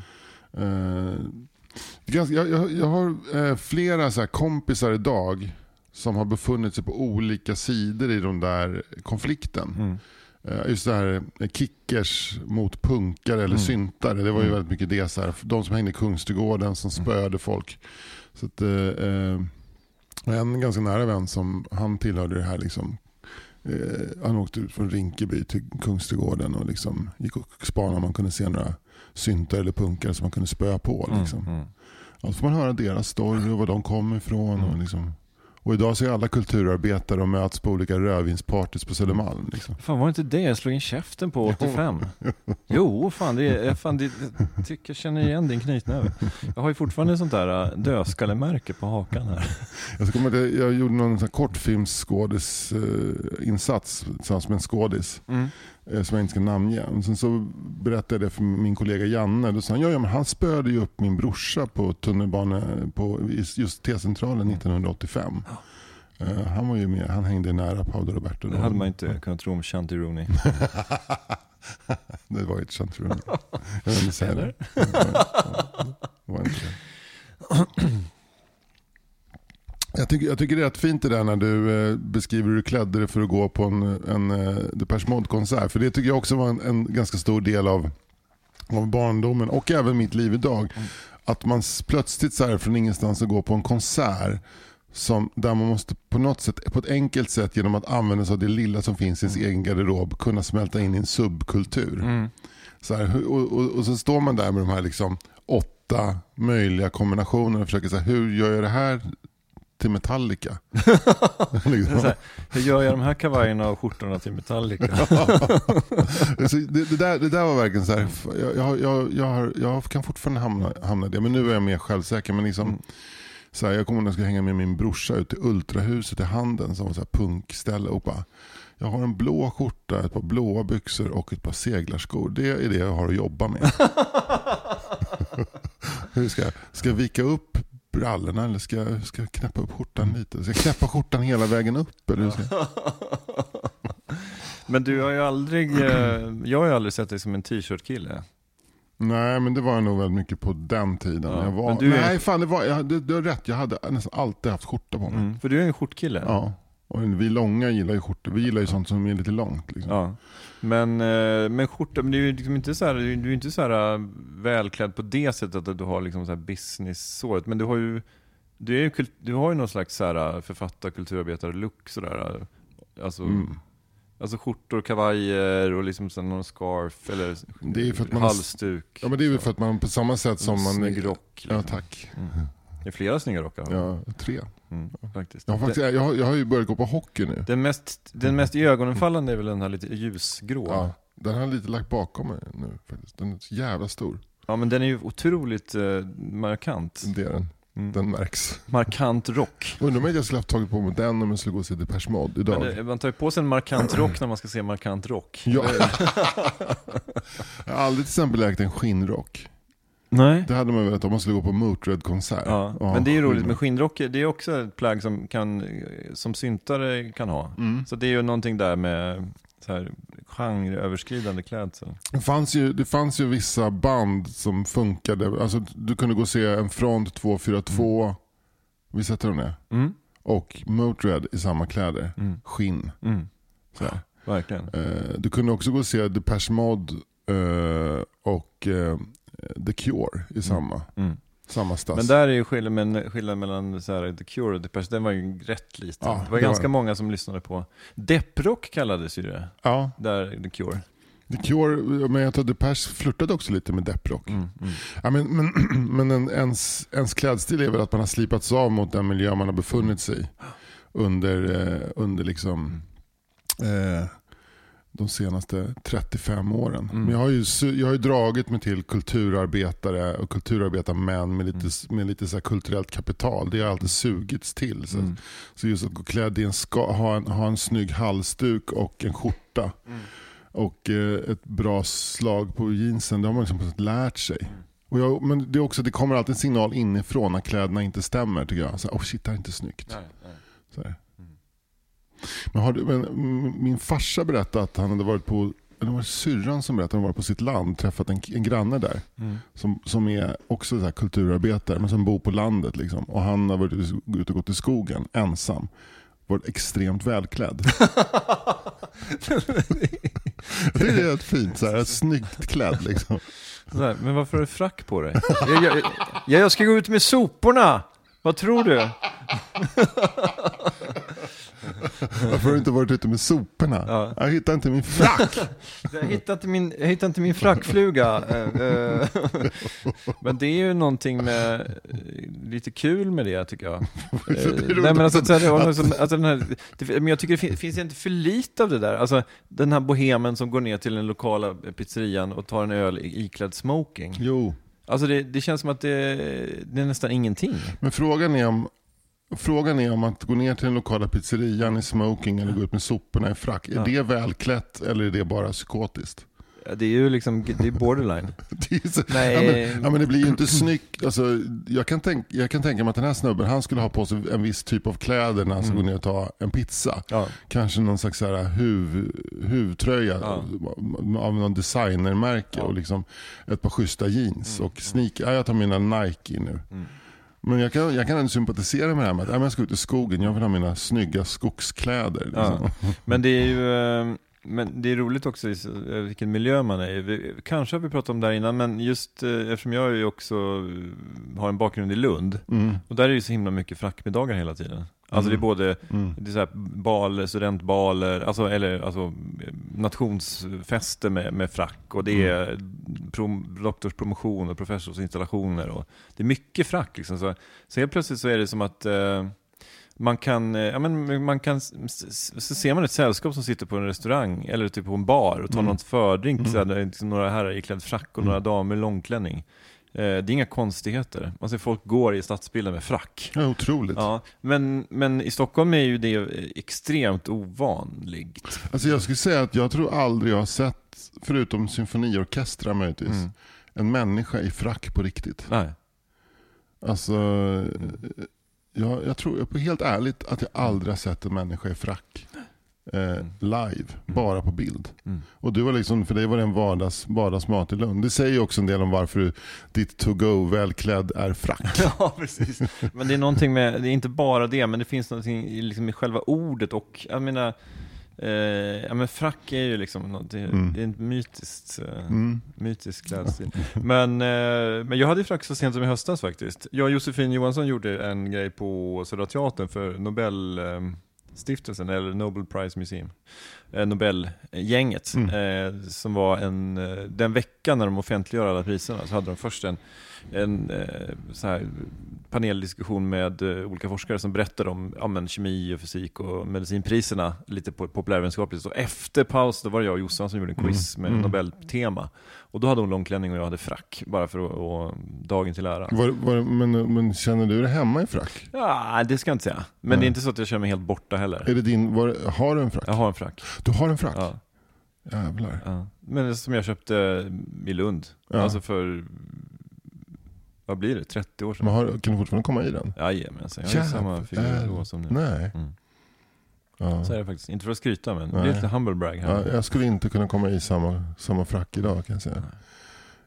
Är ganska, jag, jag, jag har flera så kompisar idag som har befunnit sig på olika sidor i den där konflikten. Mm. Eh, Just det här eh, kickers mot punkare eller Mm. syntare. Det var ju Mm. väldigt mycket det. Så här, de som hängde i Kungsträdgården som spöade folk. Så att, eh, eh, en ganska nära vän som han tillhörde det här liksom. Eh, han åkte ut från Rinkeby till Kungsträdgården och liksom gick och spanade om man kunde se några syntare eller punkare som man kunde spöa på. Liksom. Mm. Mm. Då får man höra deras story och var de kommer ifrån. Och, Mm. liksom. Och idag så är alla kulturarbetare och möts på olika rödvinspartys på Södermalm. Liksom. Fan var det inte det jag slog in käften på 85? Jo, fan det, är, fan det jag tycker jag känner igen din knytnäve. Jag har ju fortfarande sånt där äh, dödskallemärke på hakan här. Jag, ska komma till, jag gjorde någon kortfilmsskådisinsats tillsammans med en skådis. Mm. Eh, som jag inte ska namnge. Sen så berättade jag det för min kollega Janne. Då sa han, ja, ja men han spöade ju upp min brorsa på tunnelbana på just T-centralen 1985. Eh, han var ju med, han hängde nära Paolo Roberto. Det då. hade man inte kunnat tro om Shanti Rooney. det var ju ett sånt tror jag. Vill inte säga det. Det var, det var inte. Jag tycker, jag tycker det är rätt fint det där när du eh, beskriver hur du klädde dig för att gå på en, en eh, Depeche Mode-konsert. För det tycker jag också var en, en ganska stor del av, av barndomen och även mitt liv idag. Att man plötsligt så här från ingenstans att gå på en konsert som, där man måste på något sätt, på ett enkelt sätt genom att använda sig av det lilla som finns i ens egen garderob kunna smälta in i en subkultur. Mm. Så här, och, och, och så står man där med de här liksom åtta möjliga kombinationerna och försöker säga hur gör jag det här till Metallica? liksom. Här, hur gör jag de här kavajerna och skjortorna till Metallica? det, det, där, det där var verkligen så här, jag, jag, jag, har, jag kan fortfarande hamna, hamna i det, men nu är jag mer självsäker. Men liksom, Mm. så här, jag kommer när jag skulle hänga med min brorsa ut till Ultrahuset i Handen som var så här punkställe och bara, jag har en blå skjorta, ett par blåa byxor och ett par seglarskor. Det är det jag har att jobba med. Hur ska, jag- ska jag vika upp brallorna eller ska jag, ska jag knäppa upp skjortan lite? Ska jag knäppa skjortan hela vägen upp? Eller ska jag? Men du har ju aldrig, eh, jag har ju aldrig sett dig som en t-shirt-kille. Nej, men det var nog väldigt mycket på den tiden. Ja, jag var, är- Nej, fan det var, jag, du, du har rätt. Jag hade nästan alltid haft skjorta på mig. Mm. För du är en skjortkille. Ja. Och vi långa gillar ju skjortor. Vi gillar ju sånt som är lite långt. Liksom. Ja. Men, eh, men skjorta, men det är ju liksom inte så här, du är inte så här eh, välklädd på det sättet att du har liksom så här business-såret. Men du har ju, du, är ju, du har ju någon slags så här författar kulturarbetare-look sådär. Alltså, Mm. alltså skjortor, kavajer och liksom här någon scarf eller Det är för att man halsduk. Ja men det är väl för att man på samma sätt som man... Snygg rock. Ja liksom. tack. Mm. Det är flera snygga rockar. Ja, tre. Mm, faktiskt. Jag har, faktiskt, jag, har, jag har ju börjat gå på hockey nu. Den mest, den mest iögonenfallande är väl den här lite ljusgrå. Ja, den har jag lite lagt bakom mig nu faktiskt. Den är så jävla stor. Ja men den är ju otroligt eh, markant. Det är den. Mm. Den märks. Markant rock. Undrar om jag skulle haft tagit på mig den om jag skulle gå och se Depeche Mode idag. Eh, man tar ju på sig en markant rock när man ska se markant rock. Ja. jag har aldrig till exempel ägt en skinnrock. Nej. Det hade man velat om man skulle gå på Motörhead-konsert. Ja, Ja, men det är ju roligt med skinnrock, det är också ett plagg som, kan, som syntare kan ha. Mm. Så det är ju någonting där med så här, genreöverskridande klädsel. Det, fanns ju, det fanns ju vissa band som funkade. Alltså, du kunde gå och se en Front 242, vi sätter de det? Mm. Och Motörhead i samma kläder. Mm. Skinn. Mm. Så här. Verkligen. Eh, du kunde också gå och se Depeche Mode eh, och eh, The Cure i samma, Mm. samma stads. Men där är ju skillnaden, skillnaden mellan så här, The Cure och Depeche, den var ju rätt liten. Ja, det var det ganska var- många som lyssnade på. Depprock kallades ju det, Ja, där The Cure. The Cure, men jag tror Depeche flörtade också lite med depprock. Mm, mm. Ja, men men, men en, ens, ens klädstil är väl att man har slipats av mot den miljö man har befunnit sig i under, eh, under liksom, eh, de senaste 35 åren. Mm. Men jag har, ju, jag har ju dragit mig till kulturarbetare och kulturarbetarmän med lite, med lite så kulturellt kapital. Det har alltid sugits till. Så, Mm. så just att gå klädd i en, ska, ha, en, ha en snygg halsduk och en skjorta Mm. och eh, ett bra slag på jeansen, det har man liksom lärt sig. Mm. Och jag, men det, är också, det kommer alltid en signal inifrån när kläderna inte stämmer tycker jag. Så, oh shit, det här är inte snyggt. Nej, nej. Men, har du, men mm, min farsa berättade att han hade varit på, eller var det syrran som berättade att han varit på sitt land, träffat en, en granne där. Mm. Som, som är också så kulturarbetare men som bor på landet. Liksom. Och han har varit ute och gått i skogen ensam. Varit extremt välklädd. det är rätt fint, så här, snyggt klädd liksom. Här, men varför har du frack på dig? jag, jag, jag, jag ska gå ut med soporna! Vad tror du? Varför har du inte varit ute med soporna? Ja. Jag hittar inte min frack. Jag hittade inte min, jag hittade inte min frackfluga. Eh, eh. Men det är ju någonting med, eh, lite kul med det tycker jag. Nej, men alltså, liksom- alltså, den här, jag tycker det fin- finns inte för lite av det där. Alltså den här bohemen som går ner till den lokala pizzerian och tar en öl iklädd smoking. Jo, Alltså det, det känns som att det, det är nästan ingenting. men frågan är om Frågan är om att gå ner till den lokala pizzerian i smoking eller gå ut med soporna i frack. Är Ja. det välklätt eller är det bara psykotiskt? Det är ju liksom, det är borderline. Det, är så, Nej. Ja, men, ja, men det blir ju inte snyggt. Alltså, jag, kan tänk, jag kan tänka mig att den här snubben han skulle ha på sig en viss typ av kläder när han ska Mm. gå ner och ta en pizza. Ja. Kanske någon slags så här huv, huvtröja Ja. av någon designermärke Ja. och liksom ett par schyssta jeans och sneaker. Ja, jag tar mina Nike nu. Mm. Men jag kan, jag kan ändå sympatisera med det här med att ja, jag ska ut i skogen, jag vill ha mina snygga skogskläder. Liksom. Men det är ju eh, men det är roligt också eh, vilken miljö man är i. Vi- Kanske har vi pratat om det här innan, men just eh, eftersom jag ju också eh, har en bakgrund i Lund, Mm. och där är det så himla mycket frackmiddagar hela tiden. Alltså det är både Mm. det är så här bal, studentbaler, alltså, eller alltså nationsfester med, med frack och det är prom, doktorspromotion och professorsinstallationer och det är mycket frack liksom. Så, så helt plötsligt så är det som att eh, man kan, eh, ja, men man kan, så ser man ett sällskap som sitter på en restaurang eller typ på en bar och tar Mm. något fördrink, Mm. så där är liksom några herrar iklädd frack och Mm. några damer i långklänning. Eh, det är inga konstigheter. Man ser folk går i stadsbilden med frack. Ja, otroligt. Ja, men, men i Stockholm är ju det extremt ovanligt. Alltså jag skulle säga att jag tror aldrig jag har sett, förutom symfoniorkestrar möjligtvis, Mm. en människa i frack på riktigt. Nej. Alltså, jag, jag tror på helt ärligt att jag aldrig har sett en människa i frack. eh, live, bara på bild. Mm. Och du var liksom, för dig var det en vardags, vardagsmat i Lund. Det säger också en del om varför du, ditt to-go välklädd är frack. Ja, precis. Men det är någonting med, det är inte bara det, men det finns någonting i, liksom i själva ordet och, jag menar, eh, ja men frack är ju liksom något, det, Mm. det är en mytiskt, eh, Mm. mytisk klädstil. Men, eh, men jag hade frack så sent som i höstas faktiskt. Jag och Josefin Johansson gjorde en grej på Södra Teatern för Nobelstiftelsen, eller Nobel Prize Museum. Eh, Nobelgänget, Mm. eh, som var en, eh, den veckan när de offentliggör alla priserna så hade de först en, en eh, så här paneldiskussion med eh, olika forskare som berättade om ja, men, kemi och fysik och medicinpriserna lite på populärvetenskapligt. Och efter paus då var det jag och Jossan som gjorde en quiz med Mm. Nobeltema. Och då hade hon lång klänning och jag hade frack, bara för att, och, dagen till ära. Var, var, men, men känner du dig hemma i frack? Ja, det ska jag inte säga. Men Nej. det är inte så att jag känner mig helt borta heller. Är det din, var, har du en frack? Jag har en frack. Du har en frack? Ja, Jävlar. ja. Men det som jag köpte i Lund. Ja. Alltså för, vad blir det, 30 år sedan? Men har, kan du fortfarande komma i den? Jajamensan, jag har ju samma figur då som nu. Nej. Mm. Ja. Så är det faktiskt. Inte för att skryta men det blir lite humble brag här. Ja, jag skulle inte kunna komma i samma, samma frack idag kan jag säga.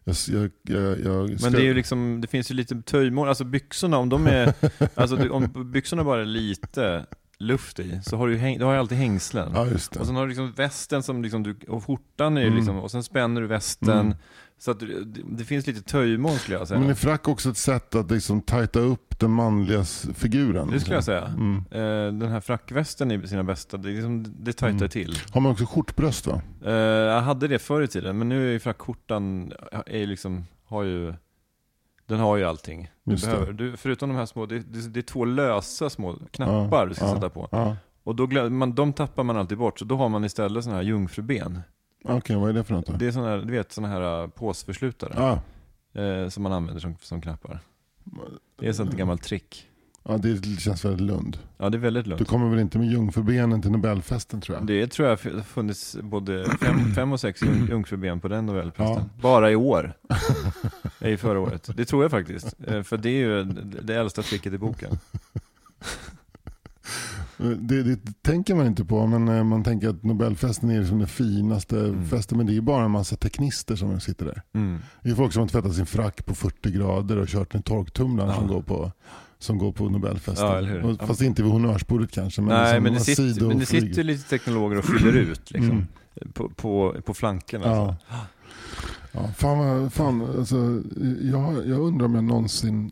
Jag, jag, jag, Men det är ju liksom, det finns ju lite töjmål, alltså byxorna om de är, alltså om byxorna bara är lite luft i, så har du häng, du har ju alltid hängslen. Ja, just det. Och sen har du liksom västen som liksom du, och skjortan är ju Mm. liksom, och sen spänner du västen. Mm. Så att det, finns lite töjmål skulle jag säga. Men är frack också ett sätt att liksom tajta upp den manliga figuren? det skulle jag säga. Mm. Eh, den här frackvästen är sina bästa, det, liksom, det tajtar Mm. till. Har man också skjortbröst va? Eh, jag hade det förr i tiden, men nu är ju frackskjortan, är liksom, har ju, den har ju allting. Du behöver, du, förutom de här små, det, det, det är två lösa små knappar Ja, du ska ja, sätta på. Ja. Och då man, de tappar man alltid bort, så då har man istället sådana här jungfruben. Okej, vad är det för något då? Det är sådana här, du vet, sådana här uh, påsförslutare. Ja. eh, som man använder som, som knappar. Det är ett sånt gammalt trick. ja, det känns väldigt Lund. Ja, det är väldigt Du lugnt. kommer väl inte med jungfrubenen till Nobelfesten tror jag? Det tror jag har funnits både fem, fem och sex jung, jungfruben på den Nobelprisen. Bara i år. I förra året. Det tror jag faktiskt. Eh, För det är ju det äldsta tricket i boken. Det, det tänker man inte på, men eh, man tänker att Nobelfesten är liksom den finaste Mm. festen. Men det är bara en massa teknister som sitter där. Mm. Det är folk som har tvättat sin frack på 40 grader och kört en torktumlare som, Ja. går på, som går på Nobelfesten. Ja, fast inte vid honnörsbordet kanske. Men Nej, liksom men det, sitter, men det sitter lite teknologer och fyller ut liksom. Mm. På, på, på flankerna. Ja. så. Ja, fan, fan alltså, jag, jag undrar om jag någonsin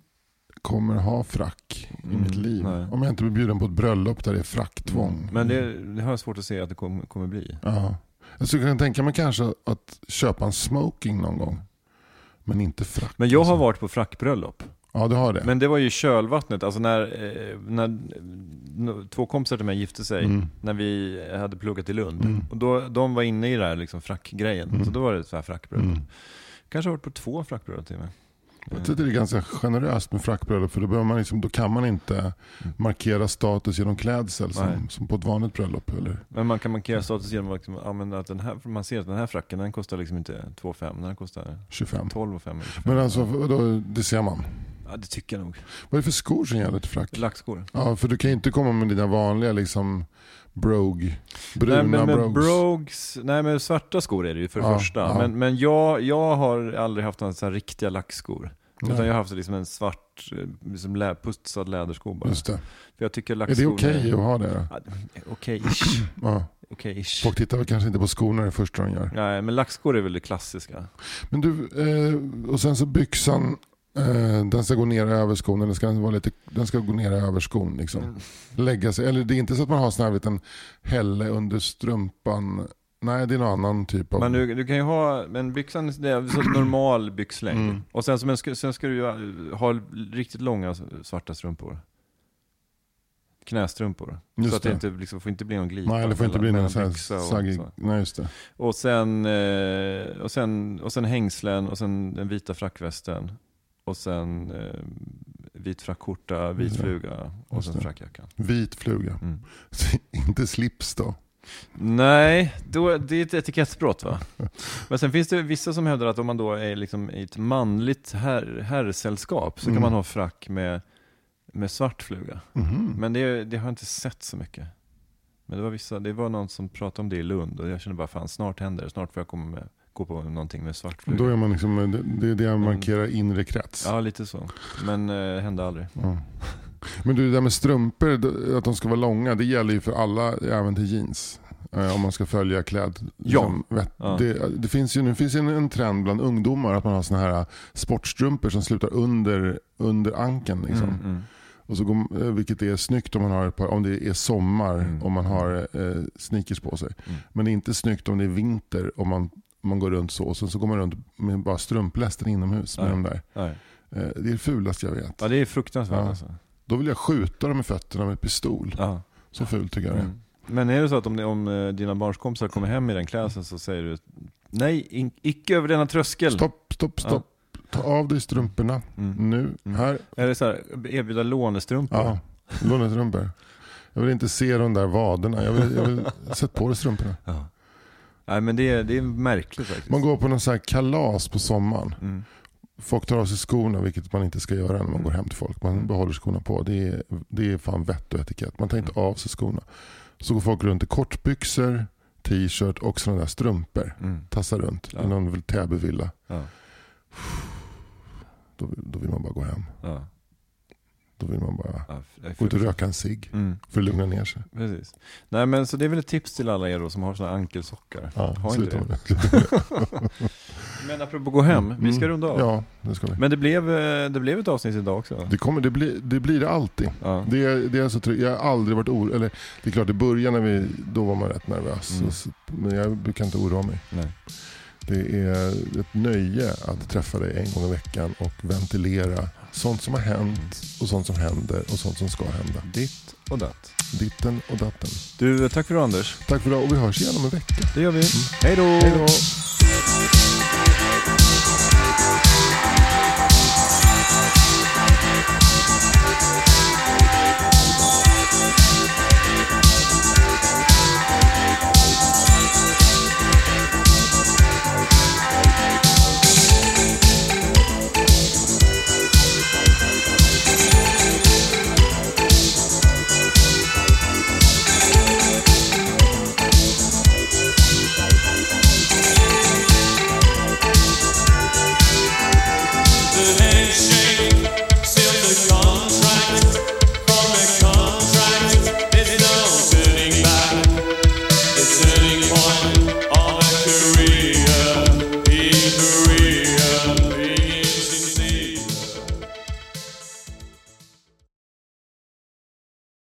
kommer ha frack i Mm, mitt liv. nej. Om jag inte blir bjuden på ett bröllop där det är fracktvång. Mm. Men det, det har jag svårt att se att det kommer, kommer bli. Ja. Jag skulle kunna tänka mig kanske att köpa en smoking någon gång. Men inte frack. Men jag har alltså. varit på frackbröllop. Ja, du har det. Men det var ju kölvattnet, alltså när, eh, när två kompisar till mig gifte sig, Mm. när vi hade pluggat i Lund. Mm. Och då, de var inne i det här liksom frackgrejen, Mm. så då var det så här frackbröllop. Mm. Kanske har varit på två frackbröllop till och med. Jag tycker det är ganska generöst med frackbröllop för då, man liksom, då kan man inte markera status genom klädsel som, som på ett vanligt bröllop. Eller? Men man kan markera status genom liksom, använda att den här, man ser att den här fracken, den kostar liksom inte 2 5 den kostar 25. 12 5 eller 25. Men alltså, då, det ser man. Ja, det tycker jag nog. Vad är det för skor som gäller till frack? Lackskor. Ja, för du kan ju inte komma med dina vanliga liksom brogue, bruna nej, men, brogues. brogues, nej men svarta skor är det ju för det Ja, första. ja. Men, men jag, jag har aldrig haft några så riktiga lackskor. Utan Nej. jag har haft liksom en svart, eh, liksom lä, putsad lädersko bara. Just det. För jag tycker Är det okej att ha det? Ja, Okej-ish. Ja. Okej-ish. Folk tittar väl kanske inte på skorna det första de gör. Nej, men lackskor är väl det klassiska. Men du, eh, och sen så byxan, eh, den ska gå ner över skon, eller ska den, vara lite, den ska gå ner över skon liksom. Mm. Lägga sig, eller det är inte så att man har sån här liten hälle under strumpan. Nej, det är någon annan typ av... Men du, du kan ju ha, men byxan det är så normal byxlängd. Mm. Och sen, men ska, sen ska du ju ha riktigt långa svarta strumpor. Knästrumpor. Just så att det, det. inte liksom, får inte bli någon glipa. Nej, det får inte bli någon saggig... Nej, just det. Och sen, eh, och, sen, och sen hängslen och sen den vita frackvästen. Och sen eh, vit frackskjorta, vit det. fluga och sen frackjackan. Vit fluga. Mm. inte slips då. Nej, då, det är ett etikettsbrott va? Men sen finns det vissa som hävdar att om man då är liksom i ett manligt herr, herrsällskap så Mm. kan man ha frack med, med svart fluga. Mhm. Men det, det har jag inte sett så mycket. Men det var vissa, det var någon som pratade om det i Lund och jag kände bara fan snart händer det, snart får jag komma med, gå på någonting med svartfluga. Då är man liksom, det, är det jag markerar inre krets. Ja, lite så. Men eh, hände aldrig. Ja. Men du, det där med strumpor, att de ska vara långa, det gäller ju för alla, även till jeans. Eh, Om man ska följa kläd. liksom, vett- Ja. Det, det finns ju nu finns ju en, en trend bland ungdomar att man har såna här sportstrumpor som slutar under, under ankeln. Liksom. Mm, mm. Och så går, eh, vilket är snyggt om man har par, om det är sommar Mm. om man har eh, sneakers på sig. Mm. Men det är inte snyggt om det är vinter om man, man går runt så. Och sen så går man runt med bara strumplästen inomhus med Nej. de där. Nej. Eh, det är det fulaste jag vet. Ja, det är fruktansvärt Ja. alltså. Då vill jag skjuta dem i fötterna med pistol. Ja. Så fult tycker jag det. Mm. Men är det så att om, om eh, dina barnskompisar kommer hem i den klädseln så säger du Nej, icke över denna tröskel. Stopp, stopp, stopp. Ta av dig strumporna Mm. nu. Mm. Här. Är det så här, erbjuda lånestrumpor? Ja, lånestrumpor. Jag vill inte se de där vaderna. Jag vill, jag vill sätta på dig strumporna. Ja. Nej men det är, det är märkligt faktiskt. Man går på någon här kalas på sommaren. Mm. Folk tar av sig skorna, vilket man inte ska göra när man går hem till folk. Man behåller skorna på. Det är, det är fan vett och etikett. Man tar inte av sig skorna. Så går folk runt i kortbyxor, t-shirt och sådana där strumpor. Mm. Tassar runt Ja. i någon Täbyvilla. Ja. Då, då vill man bara gå hem. Ja. Då vill man bara Ja, gå ut och röka en cigg Mm. för att lugna ner sig. Precis. Nej men så det är väl ett tips till alla er då som har sådana ankelsockar. Ja, har inte det. det. Men apropå gå hem, vi ska Mm. runda av. Ja, det ska vi. Men det blev, eh, det blev ett avsnitt idag också. Det, kommer, det, blir, det blir det alltid. Ja. Det det är så trygg. Jag har aldrig varit orolig. Eller det är klart i början när vi, då var man rätt nervös. Mm. Så, men jag brukar inte oroa mig. Nej. Det är ett nöje att träffa dig en gång i veckan och ventilera sånt som har hänt och sånt som händer och sånt som ska hända. Ditt och datt. Ditten och datten. Du, tack för det Anders. Tack för idag och vi hörs igen om en vecka. Det gör vi. Då! Hej då!